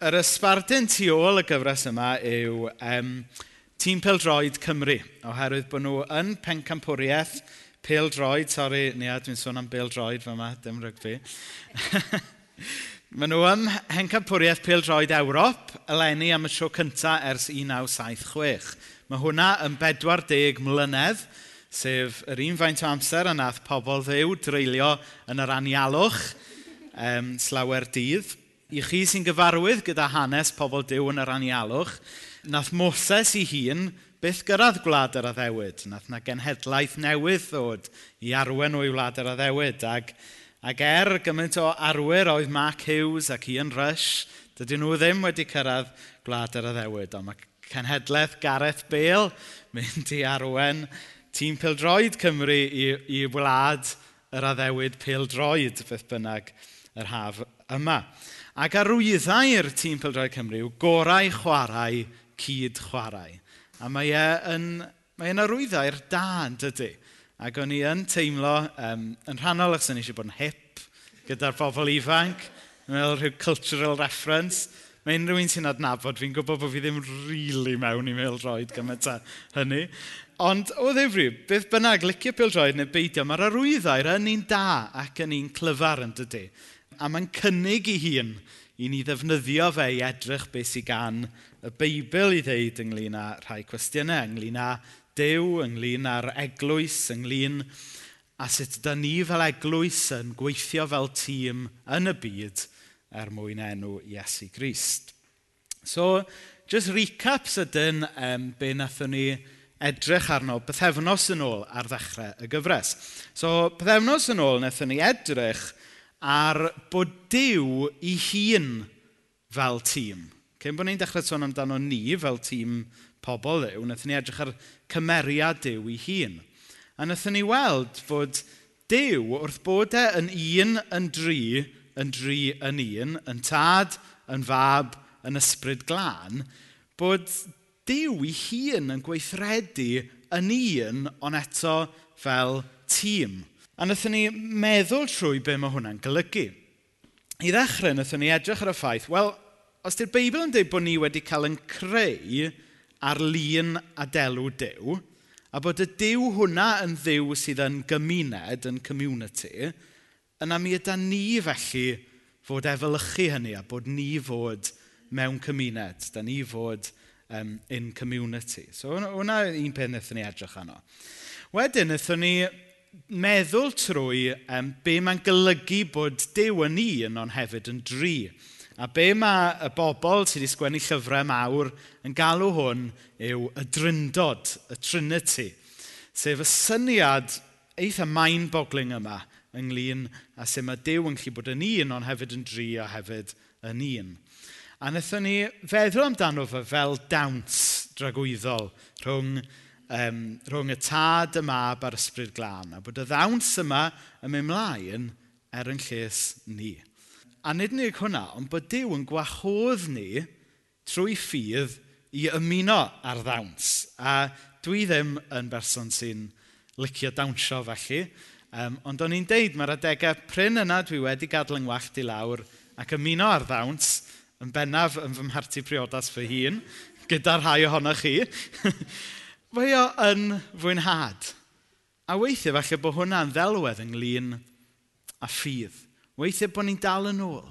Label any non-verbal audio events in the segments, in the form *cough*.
yr ysbardyn tu ôl y gyfres yma yw um, Tîm Peldroed Cymru, oherwydd bod nhw yn pencampwriaeth Peldroed, sori, nia, dwi'n sôn am Peldroed fe yma, dim rygbi. *laughs* Maen nhw ym hencampwriaeth Peldroed Ewrop, eleni am y tro cyntaf ers 1976. Mae hwnna yn 40 mlynedd, sef yr un faint o amser a nath pobl ddew dreulio yn yr anialwch um, slawer dydd. I chi sy'n gyfarwydd gyda hanes pobl dew yn yr anialwch, nath Moses i hun byth gyrraedd gwlad yr addewyd. Nath na genhedlaeth newydd ddod i arwen o'i wlad yr addewyd. Ac, ac er gymaint o arwyr oedd Mark Hughes ac Ian Rush, dydyn nhw ddim wedi cyrraedd gwlad yr addewyd. Ond mae cenhedlaeth Gareth Bale mynd i arwen tîm pildroed Cymru i, i wlad yr addewyd pildroed, beth bynnag yr haf yma. Ac arwyddai'r tîm Pildrod Cymru yw gorau chwarae, cyd chwarae. A mae e yn, mae e'n arwyddau'r da, yn dydy. Ac o'n i yn teimlo, um, yn rhannol achos o'n i eisiau bod yn hip gyda'r bobl ifanc, yn meddwl rhyw cultural reference. Mae unrhyw un sy'n adnabod, fi'n gwybod bod fi ddim rili really mewn i pildroed gymaint â hynny. Ond o ddifri, e beth bynnag, licio pildroed neu beidio, mae'r arwyddau'r yn un da ac yn un clyfar yn dydy a mae'n cynnig ei hun i ni ddefnyddio fe i edrych beth sy'n gan y Beibl i ddeud ynglyn â rhai cwestiynau, ynglyn â dew, ynglyn â'r eglwys, ynglyn a sut da ni fel eglwys yn gweithio fel tîm yn y byd er mwyn enw Iesu Grist. So, just recap sydyn um, be wnaethon ni edrych arno pethefnos yn ôl ar ddechrau y gyfres. So, pethefnos yn ôl wnaethon ni edrych ar bod Dyw i hun fel tîm. Cyn bod ni'n dechrau sôn amdano ni fel tîm pobl yw, wnaethon ni edrych ar cymeriad Dyw i hun. A wnaethon ni weld fod Dyw wrth bod e yn un yn dri, yn dri yn un, yn tad, yn fab, yn ysbryd glân, bod Dyw i hun yn gweithredu yn un, ond eto fel tîm. A wnaethon ni meddwl trwy be mae hwnna'n golygu. I ddechrau, wnaethon ni edrych ar y ffaith, wel, os di'r Beibl yn dweud bod ni wedi cael yn creu ar lun a delw dew, a bod y dew hwnna yn ddew sydd yn gymuned, yn community, yna mi yda ni felly fod efelychu hynny a bod ni fod mewn cymuned. Da ni fod um, in community. So hwnna un peth wnaethon ni edrych arno. Wedyn, wnaethon ni meddwl trwy um, be mae'n golygu bod Dyw yn un ond hefyd yn dri. A be mae y bobl sydd wedi sgwennu llyfrau mawr yn galw hwn yw y dryndod, y Trinity, sef y syniad eitha maen bogling yma ynglyn a sut mae Dyw yn gallu bod yn un ond hefyd yn dri a hefyd yn un. A wnaethon ni feddwl amdano fe fel dawns dragwyddol rhwng um, rhwng y tad, y mab a'r ysbryd glân, a bod y ddawns yma yn mynd mlaen er yn lles ni. A nid unig hwnna, ond bod Dyw yn gwahodd ni trwy ffydd i ymuno ar ddawns. A dwi ddim yn berson sy'n licio dawnsio felly, um, ond o'n i'n deud mae'r adegau pryn yna dwi wedi gadw yng ngwallt i lawr ac ymuno ar ddawns yn bennaf yn fy mharti priodas fy hun, gyda rhai ohonoch chi. *laughs* Mae o yn fwynhad. A weithiau falle bod hwnna'n ddelwedd ynglyn a ffydd. Weithiau bod ni'n dal yn ôl.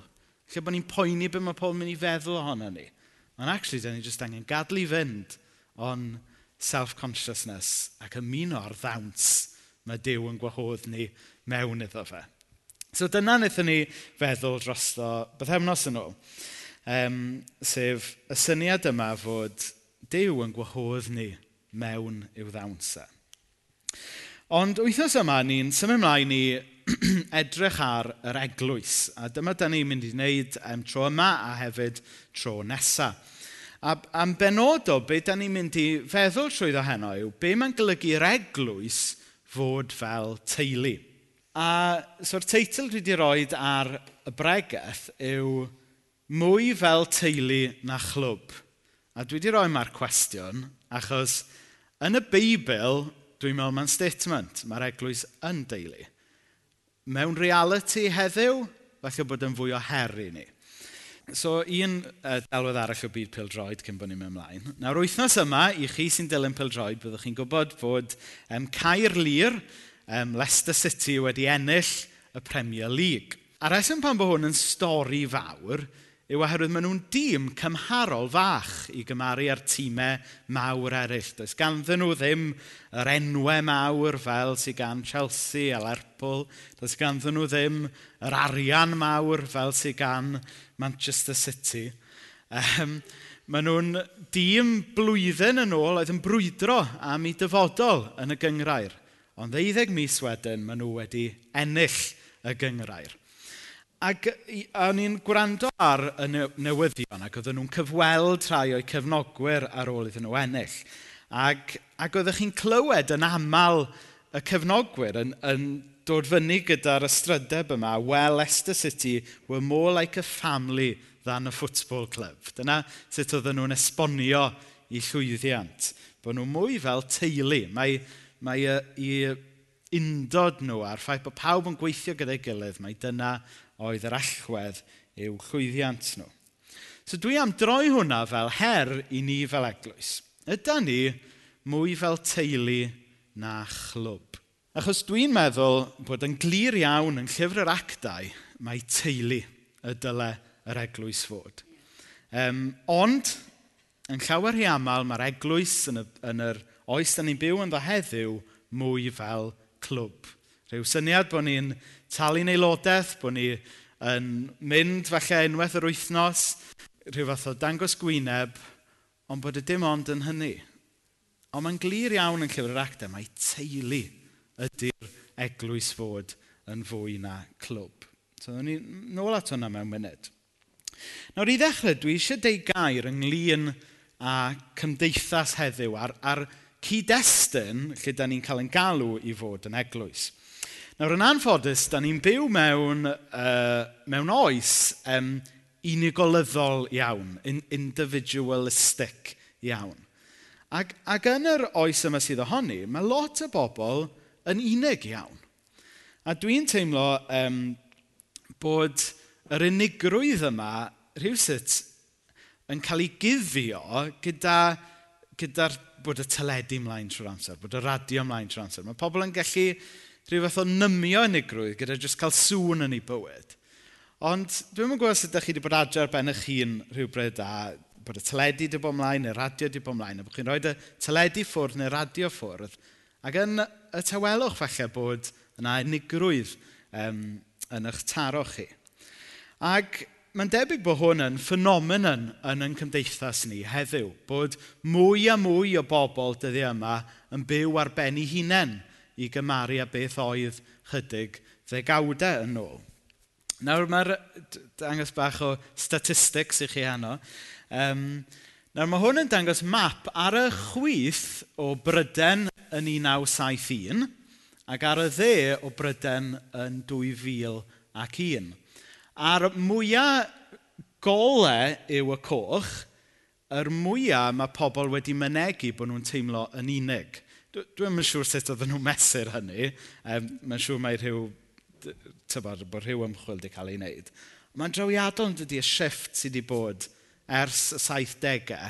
Lle bod ni'n poeni beth mae pobl mynd i feddwl ohono ni. Ond actually, da ni jyst angen gadlu fynd o'n self-consciousness ac ymuno ar ddawns mae Dyw yn gwahodd ni mewn iddo fe. So dyna wnaethon ni feddwl drosto bythefnos yn ôl. Um, sef y syniad yma fod Dyw yn gwahodd ni mewn i'w ddawnsau. Ond wythnos yma ni'n symud ymlaen i *clears throat* edrych ar yr eglwys. A dyma da ni'n mynd i wneud um, tro yma a hefyd tro nesaf. A am benodol, be da ni'n mynd i feddwl trwy ddo heno yw, be mae'n golygu'r eglwys fod fel teulu. A so'r teitl dwi wedi rhoi ar y bregaeth yw mwy fel teulu na chlwb. A dwi wedi rhoi mae'r cwestiwn, achos Yn y Beibl, dwi'n meddwl mae'n statement, mae'r eglwys yn deulu. Mewn reality heddiw, falle bod yn fwy o her i ni. So, un uh, elwedd arall o byd pildroed cyn bod ni'n mynd ymlaen. Nawr, wythnos yma, i chi sy'n dilyn pildroed, byddwch chi'n gwybod bod um, Cair Lir, um, Leicester City, wedi ennill y Premier League. A reswm pan bod hwn yn stori fawr, yw oherwydd maen nhw'n dîm cymharol fach i gymaru â'r tîmau mawr eraill. Does ganddyn nhw ddim yr enwau mawr fel sy'n gan Chelsea a Lerpwl. Does ganddyn nhw ddim yr arian mawr fel sy'n gan Manchester City. Ehm, um, maen nhw'n dîm blwyddyn yn ôl oedd yn brwydro am ei dyfodol yn y gyngrair. Ond ddeuddeg mis wedyn maen nhw wedi ennill y gyngrair. Ac o'n i'n gwrando ar y newyddion ac oedden nhw'n cyfweld rhai o'i cefnogwyr ar ôl iddyn nhw ennill. Ac, ac oeddech chi'n clywed yn aml y cefnogwyr yn, yn dod fyny gyda'r ystrydeb yma, well, Leicester City were more like a family than a football club. Dyna sut oedden nhw'n esbonio i llwyddiant. Bod nhw mwy fel teulu. Mae, mae i undod nhw a'r ffaith bod pawb yn gweithio gyda'i gilydd, mae dyna oedd yr allwedd i'w chwyddiant nhw. So dwi am droi hwnna fel her i ni fel eglwys. Yda ni mwy fel teulu na chlwb. Achos dwi'n meddwl bod yn glir iawn yn llyfr yr actau mae teulu y dyle yr eglwys fod. Um, ond, yn llawer hi aml, mae'r eglwys yn, y, yn yr oes da ni'n byw yn dda heddiw mwy fel clwb. Rhyw syniad bod ni'n talu'n aelodaeth, bod ni yn mynd falle unwaith yr wythnos, rhyw fath o dangos gwyneb, ond bod y dim ond yn hynny. Ond mae'n glir iawn yn llyfr yr acta, mae teulu ydy'r eglwys fod yn fwy na clwb. So, ni nôl at hwnna mewn munud. Nawr, i ddechrau, dwi eisiau deud gair ynglyn â cymdeithas heddiw a'r, ar cyd-destun lle da ni'n cael yn galw i fod yn eglwys. Nawr, yn anffodus, da ni'n byw mewn, uh, mewn oes um, unigolyddol iawn, in, individualistic iawn. Ac, ac yn yr oes yma sydd ohoni, mae lot o bobl yn unig iawn. A dwi'n teimlo um, bod yr unigrwydd yma rhywsut yn cael ei guddio gyda, gyda bod y teledu ymlaen trwy'r amser, bod y radio ymlaen trwy'r amser. Mae pobl yn gallu rhyw fath o nymio unigrwydd gyda jyst cael sŵn yn ei bywyd. Ond dwi'n yn gwybod sut ydych chi wedi bod adre ar ben eich hun rhywbryd a bod y teledu wedi bod ymlaen neu radio wedi bod ymlaen a bod chi'n rhoi y teledu ffwrdd neu radio ffwrdd ac yn y tawelwch falle bod yna unigrwydd um, yn eich taro chi. Ac mae'n debyg bod hwn yn ffenomenon yn yn cymdeithas ni heddiw, bod mwy a mwy o bobl dyddiau yma yn byw ar ben ei hunain i gymaru â beth oedd chydig ddegawdau yn ôl. Nawr mae'r dangos bach o statistics i chi hano. Um, nawr mae hwn yn dangos map ar y chwyth o Bryden yn 1971 ac ar y dde o Bryden yn 2001. A'r mwyaf golau yw y coch, yr mwyaf mae pobl wedi mynegu bod nhw'n teimlo yn unig. Dwi'n yn siŵr sut oedden nhw'n mesur hynny. Um, Mae'n siŵr mae rhyw, tybod, bod rhyw ymchwil wedi cael ei wneud. Mae'n drawiadol yn dydy y shift sydd wedi bod ers y 70au.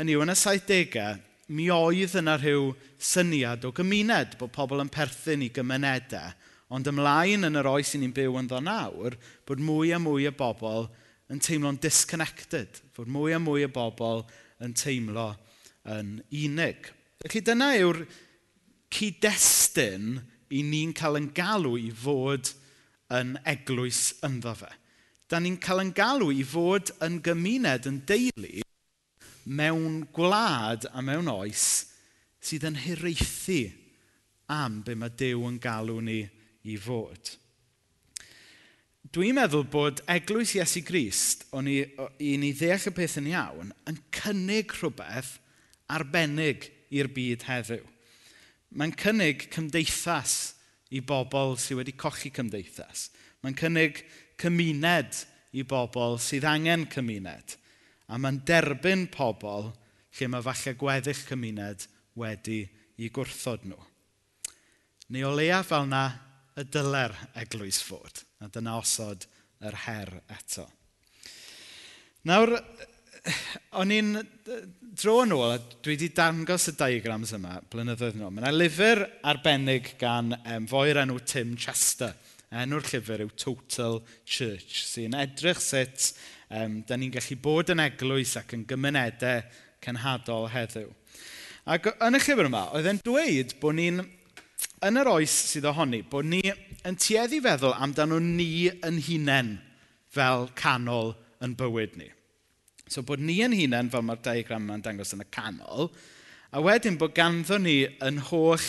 Hynny yw, yn y 70au, mi oedd yna rhyw syniad o gymuned, bod pobl yn perthyn i gymunedau. Ond ymlaen yn yr oes i ni'n byw yn ddo nawr, bod mwy a mwy o bobl yn teimlo'n disconnected. Bod mwy a mwy o bobl yn teimlo yn unig. Felly dyna yw'r cyd-destun i ni'n cael yn galw i fod yn eglwys ynddo fe. Da ni'n cael yn galw i fod yn gymuned, yn deulu, mewn gwlad a mewn oes sydd yn hiraethu am be mae Dyw yn galw ni i fod. Dwi'n meddwl bod eglwys Iesu Grist, o'n i, i ni ddeall y peth yn iawn, yn cynnig rhywbeth arbennig i'r byd heddiw. Mae'n cynnig cymdeithas i bobl sydd wedi cochi cymdeithas. Mae'n cynnig cymuned i bobl sydd angen cymuned. A mae'n derbyn pobl lle mae falle gweddill cymuned wedi i gwrthod nhw. Neu o leia fel na y dyler eglwys fod. A dyna osod yr her eto. Nawr, o'n i'n dro yn ôl, a dwi wedi dangos y diagrams yma blynyddoedd nhw. Mae yna lyfr arbennig gan um, foer enw Tim Chester. Enw'r llyfr yw Total Church, sy'n edrych sut um, da ni'n gallu bod yn eglwys ac yn gymunedau cenhadol heddiw. Ac yn y llyfr yma, oedd e'n dweud bod ni'n, yn yr oes sydd ohoni, bod ni yn tueddu feddwl amdano ni yn hunain fel canol yn bywyd ni. So bod ni yn hunain, fel mae'r diagram yma'n dangos yn y canol, a wedyn bod ganddo ni yn holl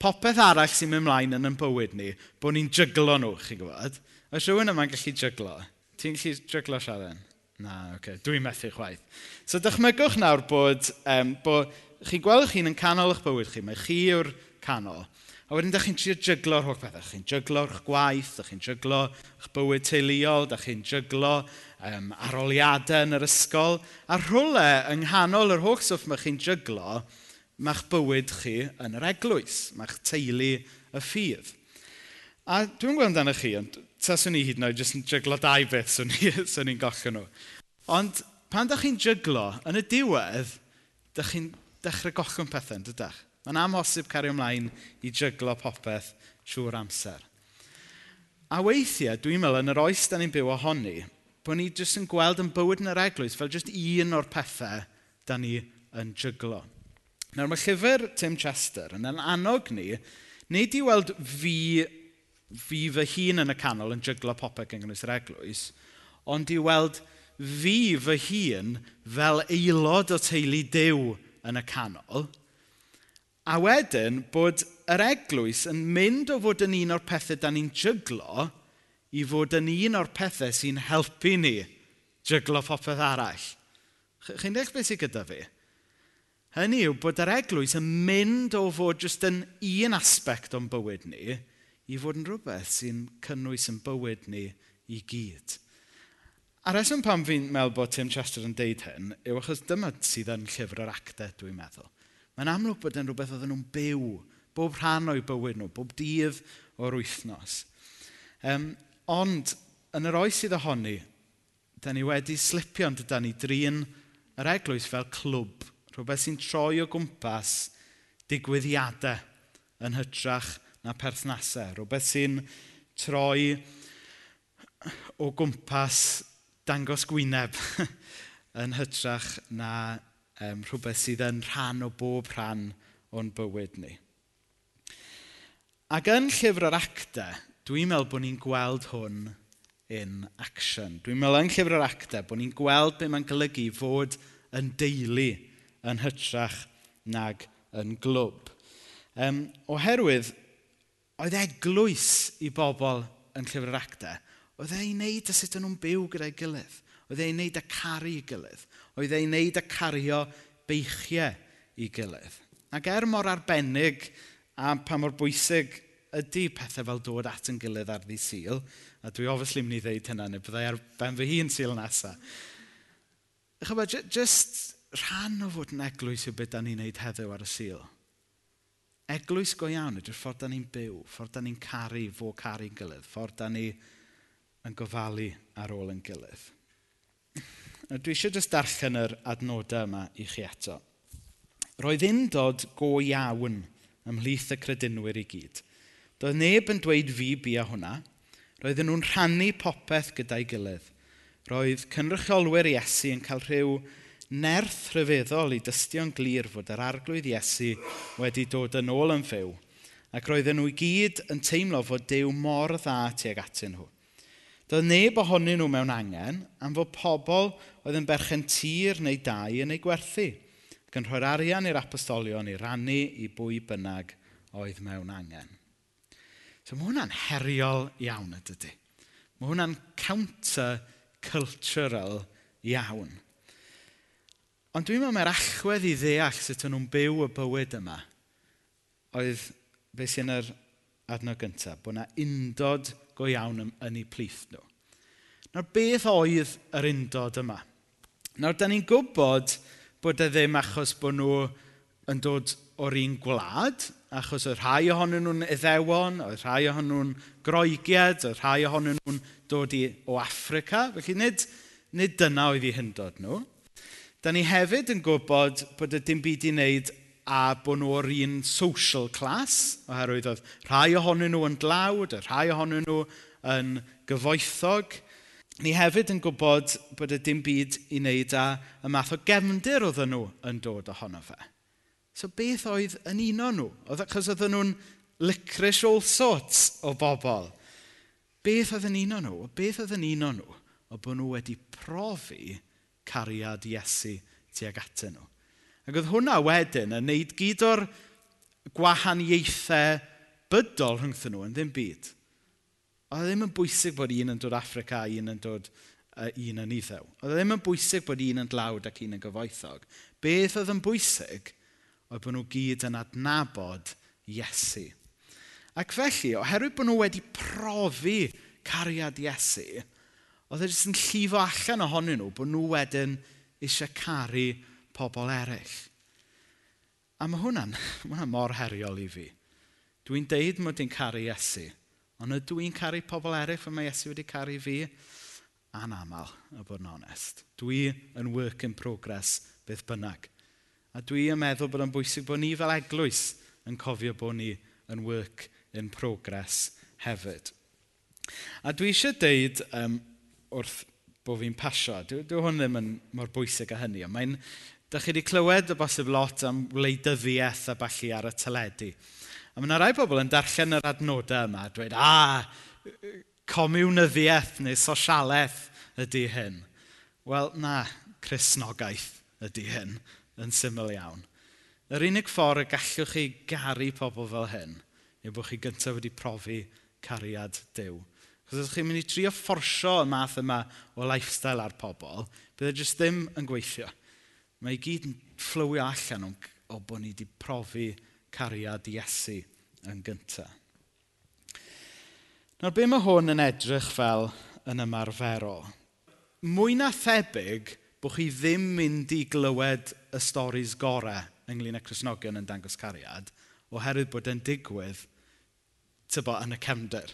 popeth arall sy'n mynd mlaen yn yn bywyd ni, bod ni'n jyglo nhw, chi'n gwybod? Oes rhywun yma'n gallu jyglo? Ti'n gallu jyglo siaden? Na, oce, okay. dwi'n methu chwaith. So dychmygwch nawr bod, um, bod chi'n gweld chi'n yn canol eich bywyd chi, mae chi yw'r canol. A wedyn, da chi'n trio jyglo'r holl bethau. chi'n jyglo'r gwaith, da chi'n jyglo eich bywyd teuluol, da chi'n jyglo um, aroliadau yn yr ysgol. A rhwle, yng nghanol yr holl stwff mae chi'n jyglo, mae'ch bywyd chi yn yr eglwys, mae'ch teulu y ffydd. A dwi'n gweld amdano chi, ond taswn i hyd yn oed jyst yn jyglo dau beth swn *laughs* i'n gollio nhw. Ond pan da chi'n jyglo, yn y diwedd, da chi'n dechrau gollwm pethau, dydych? Mae'n amhosib cario ymlaen i jyglo popeth trwy'r amser. A weithiau, dwi'n meddwl, yn yr oes da ni'n byw ohoni, bod ni jyst yn gweld yn bywyd yn yr eglwys fel jyst un o'r pethau da ni yn jyglo. Nawr mae llyfr Tim Chester yn annog ni, nid i weld fi, fi fy hun yn y canol yn jyglo popeth gyngor yr eglwys, ond i weld fi fy hun fel aelod o teulu dew yn y canol, a wedyn bod yr eglwys yn mynd o fod yn un o'r pethau da ni'n jyglo i fod yn un o'r pethau sy'n helpu ni jyglo popeth arall. Chi'n deall beth sy'n gyda fi? Hynny yw bod yr eglwys yn mynd o fod jyst yn un aspect o'n bywyd ni i fod yn rhywbeth sy'n cynnwys yn bywyd ni i gyd. A reswm pam fi'n meddwl bod Tim Chester yn deud hyn yw achos dyma sydd yn llyfr yr actau, dwi'n meddwl. Mae'n amlwg bod yn rhywbeth oedden nhw'n byw bob rhan o'i bywyd nhw, bob dydd o'r wythnos. Um, Ond yn yr oes sydd ohoni, da ni wedi slipio ond da ni drin yr eglwys fel clwb, rhywbeth sy'n troi o gwmpas digwyddiadau yn hytrach na perthnasau, rhywbeth sy'n troi o gwmpas dangos gwyneb *laughs* yn hytrach na um, rhywbeth sydd yn rhan o bob rhan o'n bywyd ni. Ac yn llyfr yr actau, dwi'n meddwl bod ni'n gweld hwn in action. Dwi'n meddwl yn llyfr yr actau bod ni'n gweld beth mae'n golygu fod yn deulu yn hytrach nag yn glwb. Um, oherwydd, oedd eglwys i bobl yn llyfr yr actau, oedd e'i wneud y sut nhw'n byw gyda'i gilydd. Oedd e'i wneud y caru i gilydd. Oedd e'i wneud y cario beichiau i gilydd. Ac er mor arbennig a pa mor bwysig ydy pethau fel dod at yn gilydd ar ddi syl, a dwi obviously mynd i ddeud hynna, neu byddai ar ben fy hun syl nesaf. Chyfa, just rhan o fod yn eglwys yw beth da ni'n neud heddiw ar y syl. Eglwys go iawn ydy'r ffordd da ni'n byw, ffordd da ni'n caru fo caru'n gilydd, ffordd da ni yn gofalu ar ôl yn gilydd. Dwi eisiau jyst darllen yr adnodau yma i chi eto. Roedd undod go iawn ymhlith y credinwyr i gyd – Doedd neb yn dweud fi bia hwnna. Roedden nhw'n rhannu popeth gyda'i gilydd. Roedd cynrychiolwyr Iesu yn cael rhyw nerth rhyfeddol i dystio'n glir fod yr arglwydd Iesu wedi dod yn ôl yn fyw. Ac roedden nhw i gyd yn teimlo fod Dyw mor dda tuag atyn nhw. Doedd neb ohonyn nhw mewn angen am fod pobl oedd yn berchen tir neu dau yn ei gwerthu, gan rhoi'r arian i'r apostolion i rannu i bwy bynnag oedd mewn angen. So mae hwnna'n heriol iawn ydy. Mae hwnna'n counter-cultural iawn. Ond dwi'n meddwl mae'r achwedd i ddeall sut nhw'n byw y bywyd yma oedd beth sy'n yr adnod gyntaf, bod yna undod go iawn yn eu plith nhw. Nawr, beth oedd yr undod yma? Nawr, da ni'n gwybod bod e ddim achos bod nhw yn dod o'r un gwlad, achos y rhai ohonyn nhw'n iddewon, y rhai ohonyn nhw'n groegiad, y rhai ohonyn nhw'n dod i, o Africa, Felly nid, nid dyna oedd eu hyndod nhw. Da ni hefyd yn gwybod bod y dim byd i wneud a bod nhw o'r un social class, oherwydd oedd rhai ohonyn nhw yn dlawd, a rhai ohonyn nhw yn gyfoethog. Ni hefyd yn gwybod bod y dim byd i wneud â y math o gefndir oedden nhw yn dod ohono fe. So beth oedd yn un o'n nhw? Oedd e- achos oedden nhw'n licorice all sorts o bobl. Beth oedd yn un o'n nhw? Beth oedd yn un o'n nhw? O bod nhw wedi profi cariad Iesu tuag atyn nhw. Ac oedd hwnna wedyn yn neud gyd o'r gwahaniaethau bydol rhwngthyn nhw yn ddim byd. Oedd e ddim yn bwysig bod un yn dod Africa a un yn dod uh, un yn iddew. Oedd e ddim yn bwysig bod un yn dlawd ac un yn gyfoethog. Beth oedd yn bwysig oedd bod nhw gyd yn adnabod Iesu. Ac felly, oherwydd bod nhw wedi profi cariad Iesu, oedd e jyst yn llifo allan ohonyn nhw bod nhw wedyn eisiau caru pobl eraill. A mae hwnna'n *laughs* hwnna mor heriol i fi. Dwi'n deud mod i'n caru Iesu, ond ydw i'n caru pobl eraill fel mae Iesu wedi caru fi? Anaml, y bod yn onest. Dwi yn work in progress beth bynnag. A dwi yn meddwl bod yn bwysig bod ni fel eglwys yn cofio bod ni yn work in progress hefyd. A dwi eisiau deud um, wrth bod fi'n pasio, dwi, dwi hwn ddim yn mor bwysig â hynny, ond mae'n Da chi wedi clywed o bosib lot am wleidyddiaeth a balli ar y teledu. A mae yna rai pobl yn darllen yr adnodau yma a dweud, a, comiwnyddiaeth neu sosialaeth ydy hyn. Wel, na, chrysnogaeth ydy hyn yn syml iawn. Yr unig ffordd y gallwch chi garu pobl fel hyn yw bod chi gyntaf wedi profi cariad Dyw. Chos ydych chi'n mynd i trio fforsio y math yma o lifestyle ar pobl, bydd e jyst ddim yn gweithio. Mae i gyd yn fflywio allan o bod ni wedi profi cariad Iesu yn gyntaf. Nawr, be mae hwn yn edrych fel yn ymarferol? Mwy na thebyg, bod chi ddim mynd i glywed y storys gorau ynglyn â Cresnogion yn dangos cariad, oherwydd bod e'n digwydd tybo, yn y cefnder.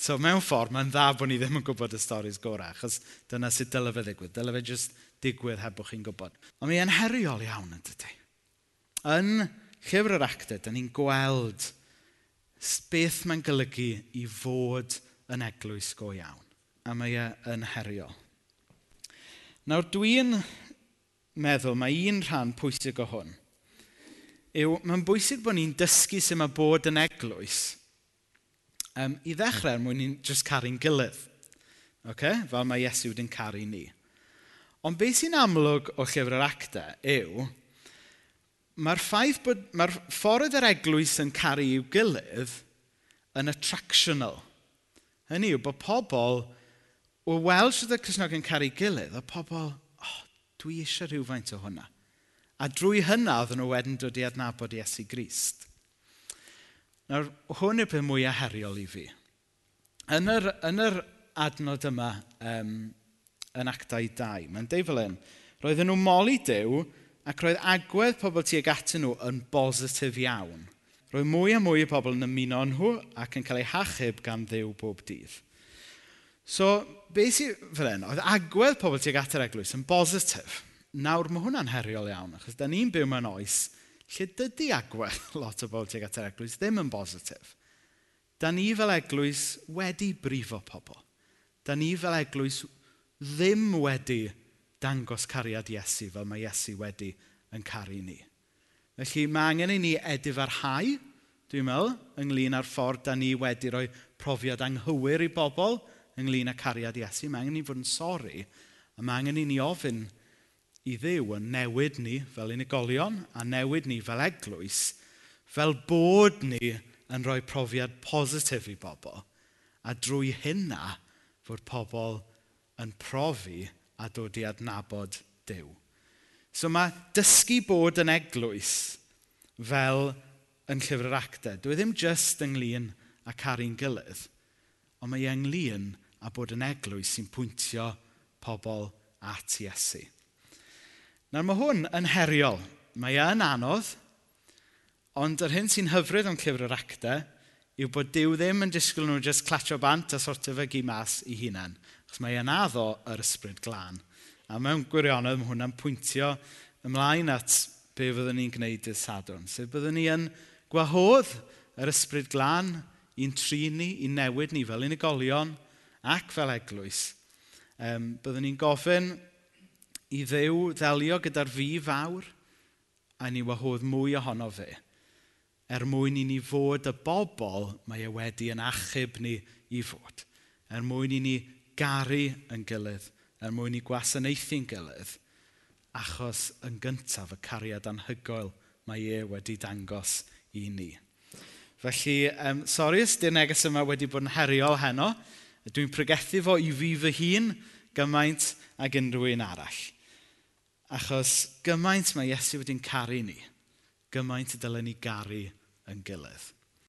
So mewn ffordd, mae'n dda bod ni ddim yn gwybod y storys gorau, achos dyna sut dylai fe ddigwydd. Dylai fe jyst digwydd heb bod chi'n gwybod. Ond mi e'n heriol iawn yn dydy. Yn llyfr yr actau, dyn ni'n gweld beth mae'n golygu i fod yn eglwys go iawn. A mae e'n heriol. Nawr dwi'n meddwl mae un rhan pwysig o hwn yw mae'n bwysig bod ni'n dysgu sut mae bod yn eglwys um, i ddechrau er mwyn ni'n just caru'n gilydd. Okay? Fel mae Iesu wedi'n caru ni. Ond beth sy'n amlwg o llyfr yr actau yw, mae'r ffaith bod, mae'r ffordd yr eglwys yn caru i'w gilydd yn attractional. Hynny yw bod pobl o weld sydd y Cresnogion caru gilydd, o pobl, oh, dwi eisiau rhywfaint o hwnna. A drwy hynna, oedd nhw wedyn dod i adnabod Iesu Grist. Nawr, hwn yw'r peth mwyaf heriol i fi. Yn yr, yn yr adnod yma, um, yn actau 2, mae'n deud fel hyn, roedden nhw moli dew ac roedd agwedd pobl tuag atyn nhw yn bositif iawn. Roedd mwy a mwy o bobl yn ymuno nhw ac yn cael eu hachub gan ddew bob dydd. So, beth sy'n fel hyn, oedd agwedd pobl tuag at yr eglwys yn bositif. Nawr, mae hwnna'n heriol iawn, achos da ni'n byw mewn oes lle dydy agwedd *laughs* lot o bobl tuag at yr eglwys ddim yn bositif. Da ni fel eglwys wedi brifo pobl. Da ni fel eglwys ddim wedi dangos cariad Iesu fel mae Iesu wedi yn caru ni. Felly mae angen i ni edifarhau, dwi'n meddwl, ynglyn â'r ffordd da ni wedi rhoi profiad anghywir i bobl, ynglyn â cariad Iesu. Mae angen ni fod yn sori a mae angen i ni ofyn i ddew yn newid ni fel unigolion a newid ni fel eglwys fel bod ni yn rhoi profiad positif i bobl a drwy hynna fod pobl yn profi a dod i adnabod Dyw. So mae dysgu bod yn eglwys fel yn llyfr yr actau. Dwi e ddim jyst ynglyn â caru'n gilydd, ond mae e ynglyn a bod yn eglwys sy'n pwyntio pobl at Iesu. Nawr mae hwn yn heriol. Mae e yn anodd, ond yr hyn sy'n hyfryd o'n llyfr yr actau yw bod Dyw ddim yn disgwyl nhw just clatio bant a sortio fe gi mas i hunain. Chos mae e'n addo yr ysbryd glân. A mewn gwirionedd mae hwnna'n pwyntio ymlaen at be fyddwn ni'n gwneud y sadwn. Sef byddwn ni yn gwahodd yr ysbryd glân i'n trin ni, i'n newid ni fel unigolion, ac fel eglwys, um, byddwn ni'n gofyn i ddew ddelio gyda'r fi fawr a ni wahodd mwy ohono fe. Er mwyn i ni fod y bobl mae e wedi yn achub ni i fod. Er mwyn i ni garu yn gilydd, er mwyn i gwasanaethu'n gilydd, achos yn gyntaf y cariad anhygoel mae e wedi dangos i ni. Felly, um, sori os di'r neges yma wedi bod yn heriol heno, Dwi'n pregethu fo i fi fy hun gymaint ag unrhyw un arall. Achos gymaint mae Iesu wedi'n caru ni, gymaint y dylen ni garu yn gilydd.